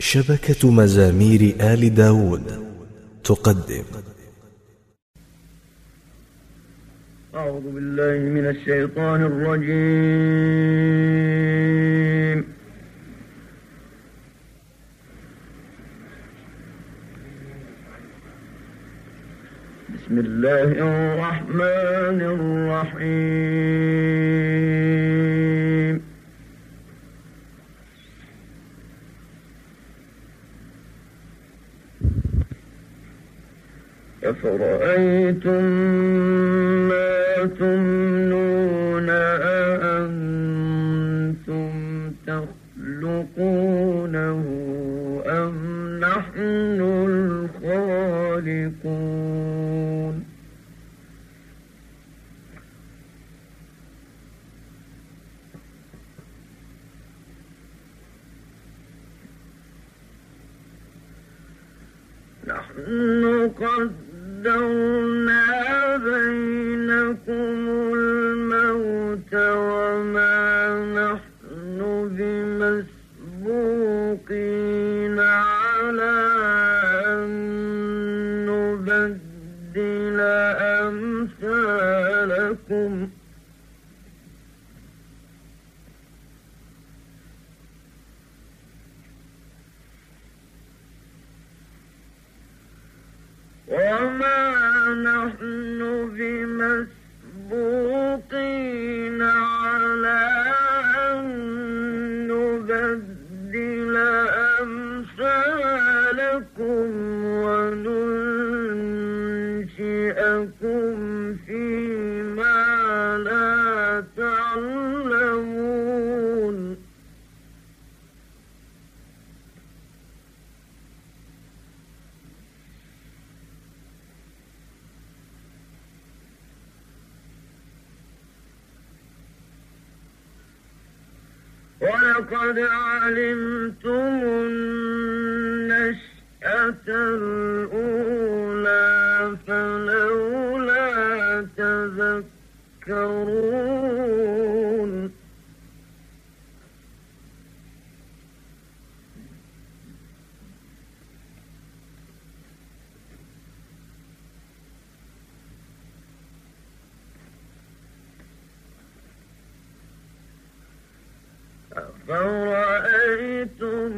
شبكة مزامير آل داود تقدم. أعوذ بالله من الشيطان الرجيم. بسم الله الرحمن الرحيم. أفرأيتم ما تمنون أأنتم تخلقونه أم نحن الخالقون؟ نحن قد قدرنا ولقد أفرأيتم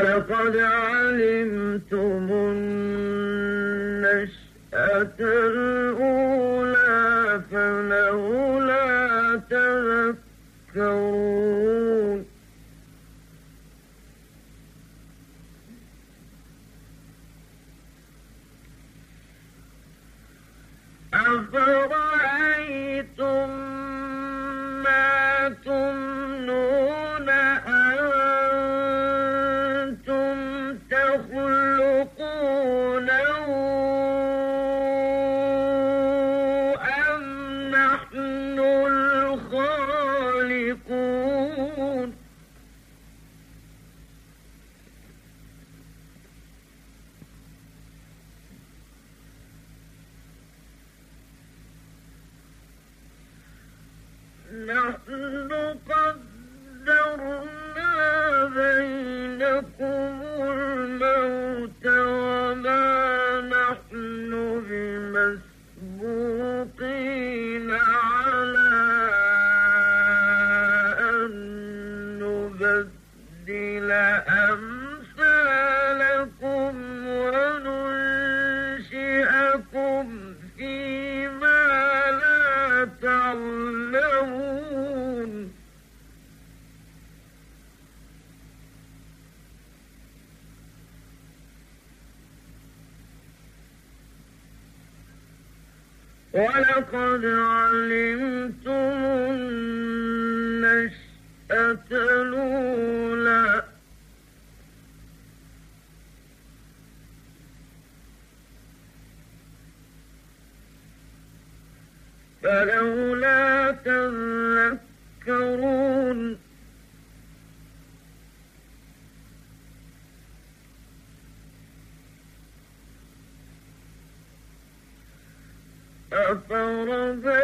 ولقد علمتم النشأة No. ولقد علمتم النشأة اقترب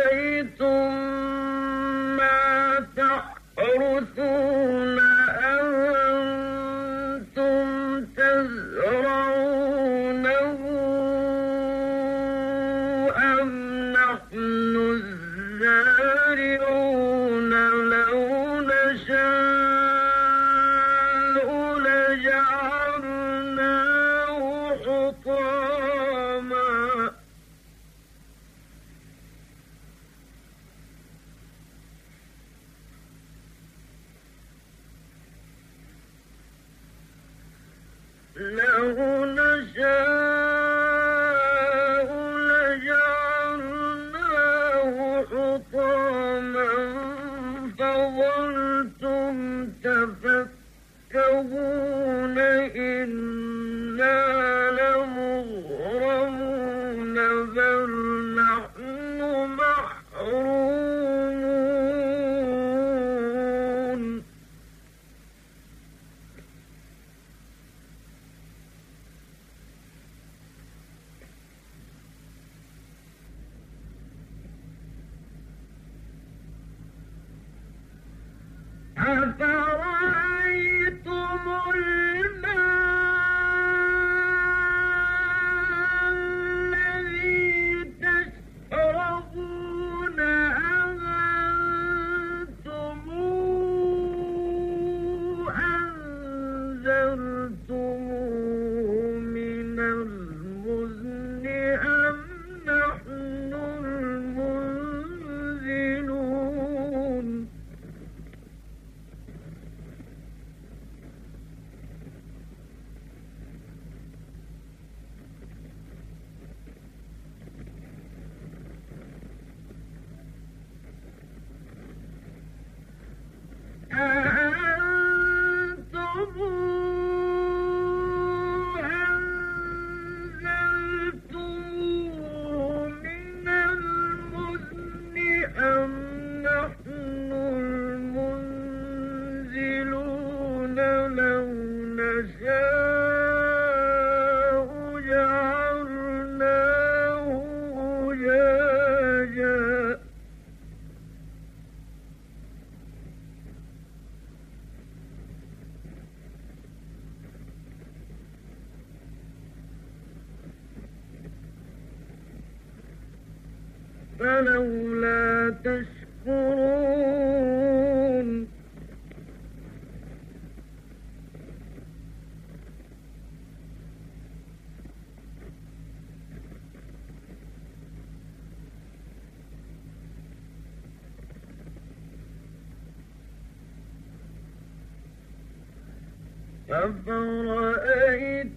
have found. أفرأيت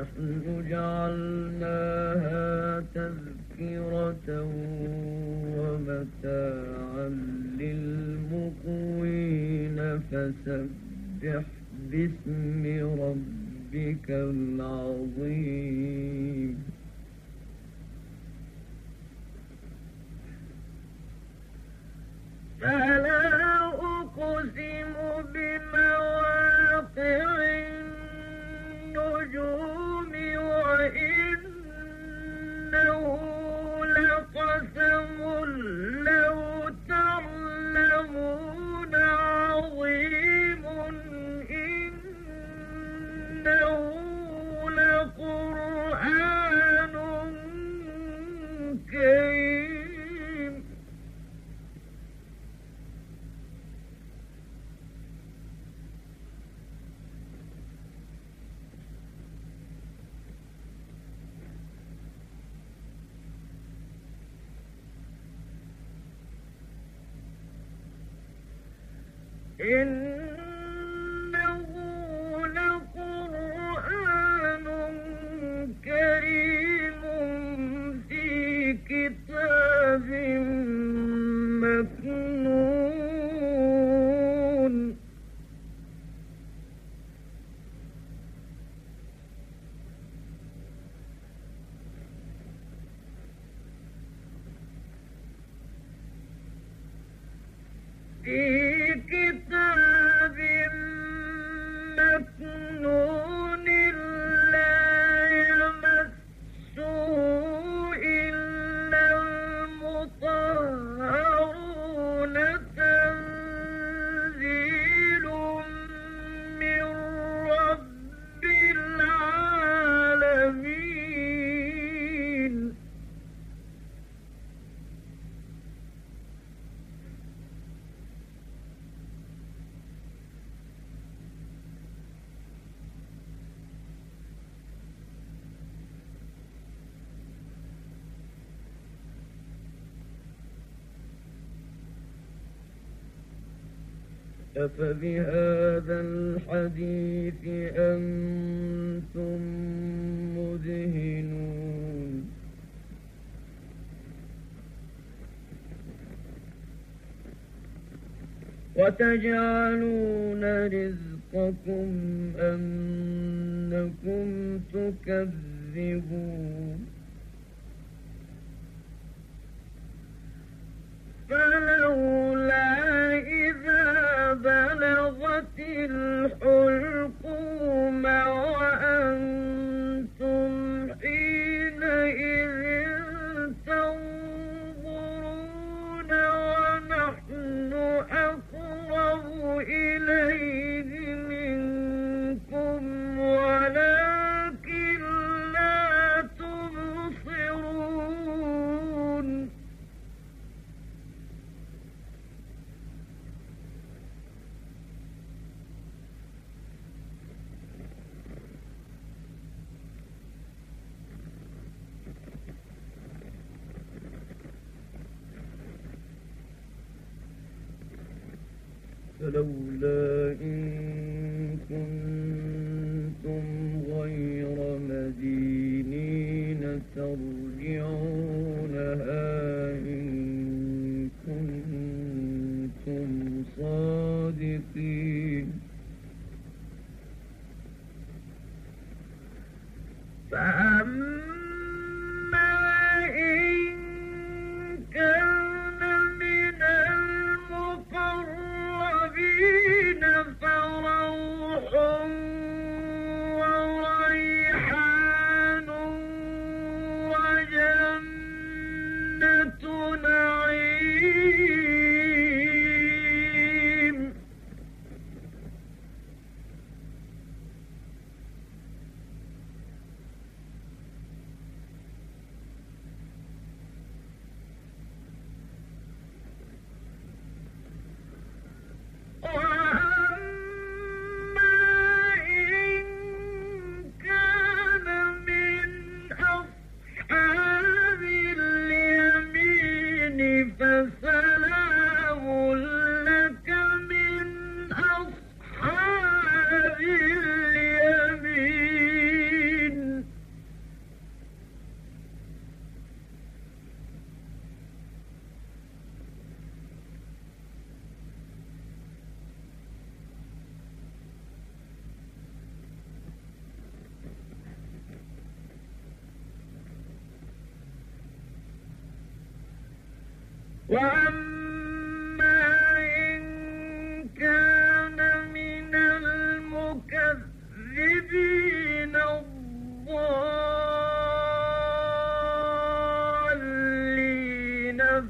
نحن جعلناها تذكرة ومتاعا للمقوين. فسبح باسم ربك العظيم. أفبهذا الحديث أنتم مدهنون؟ وتجعلون رزقكم أنكم تكذبون. الحلقوم Ah!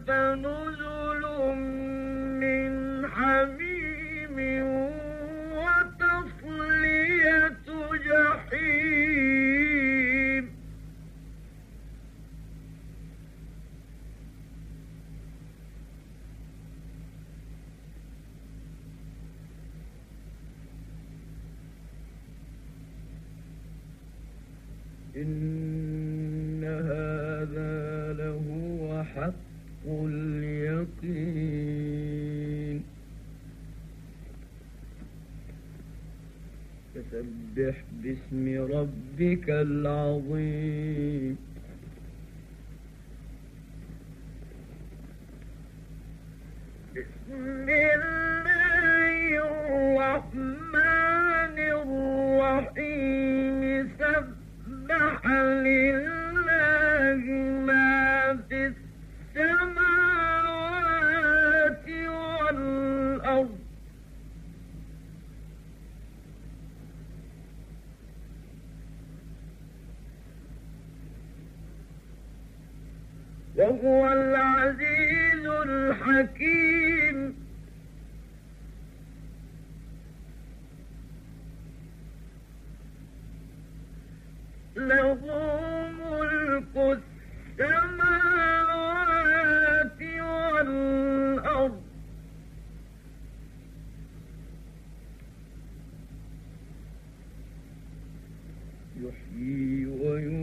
فنزل من حميم فسبح باسم ربك العظيم. بسم الله. يحيي ويميت.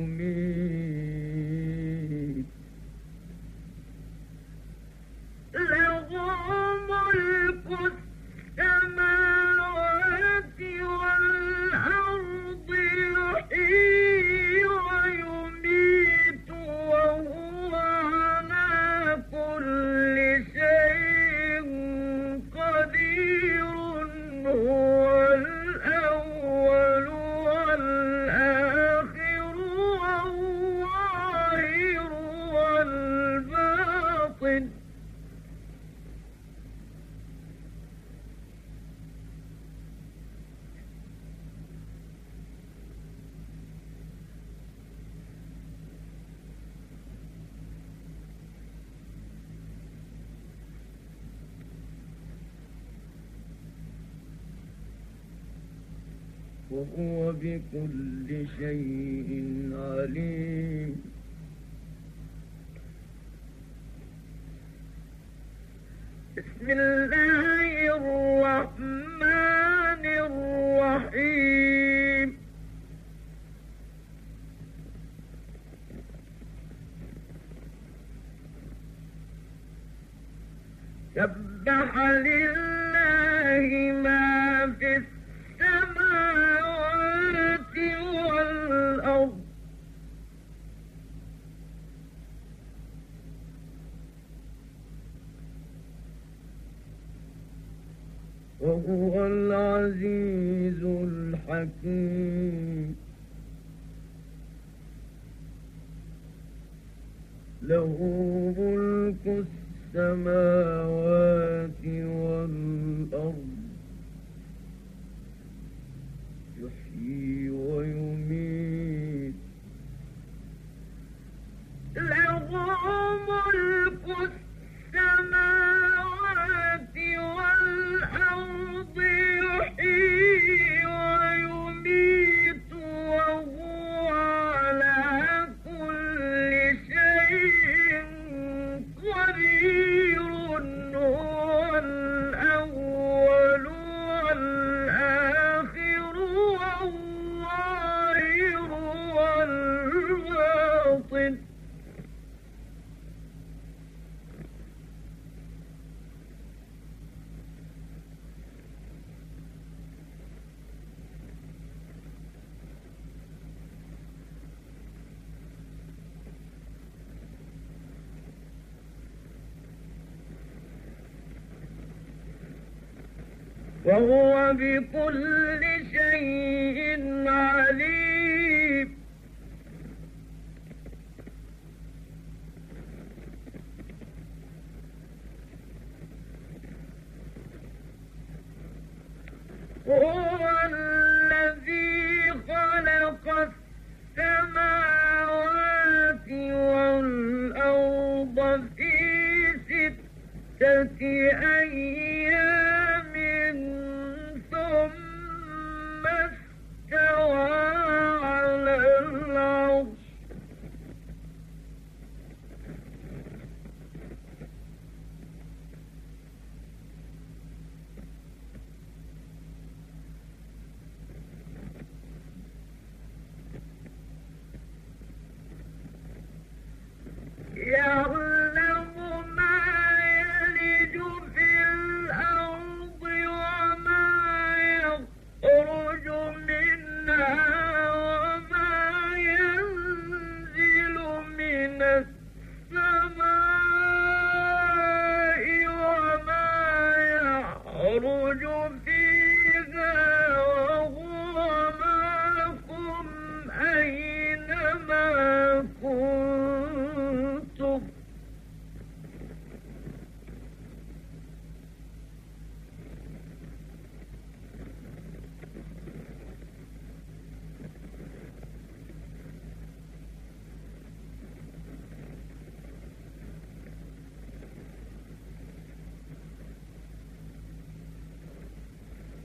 وهو بكل شيء عليم. بسم الله وهو العزيز الحكيم. له ملك السماوات وهو بكل شيء عليم. هو الذي خلق السماوات والأرض في ستة أيام.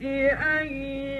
ستة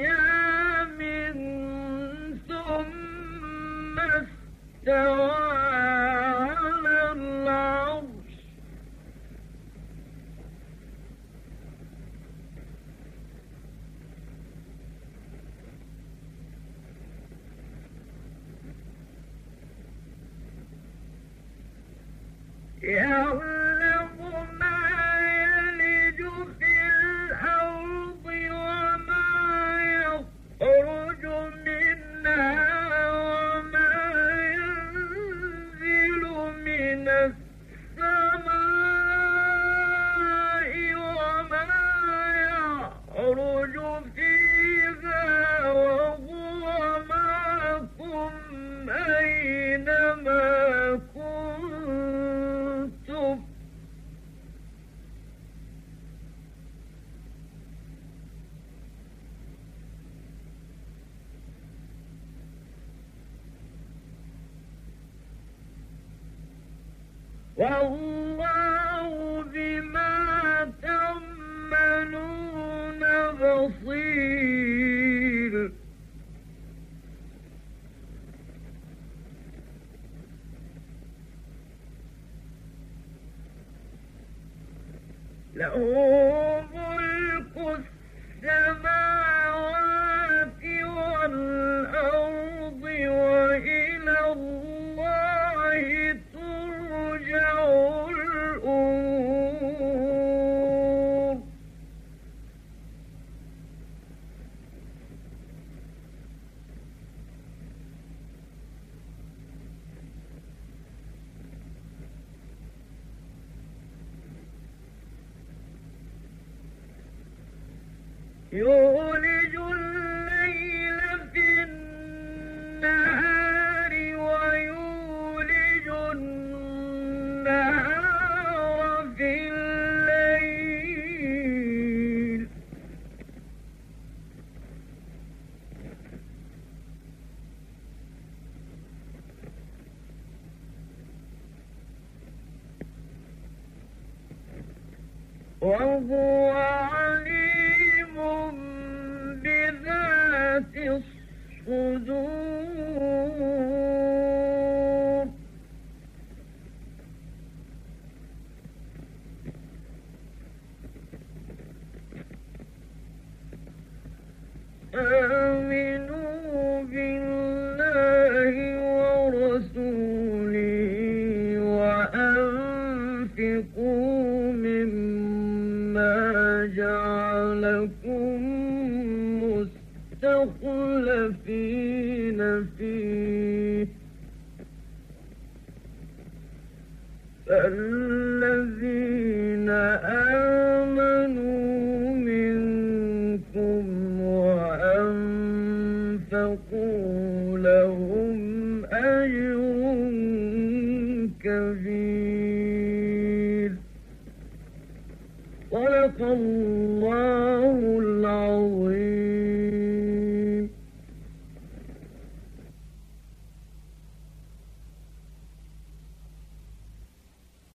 تعملون بصير مستخلفين فيه. الذين آمنوا منكم وأنفقوا لهم أجر كبير. صدق الله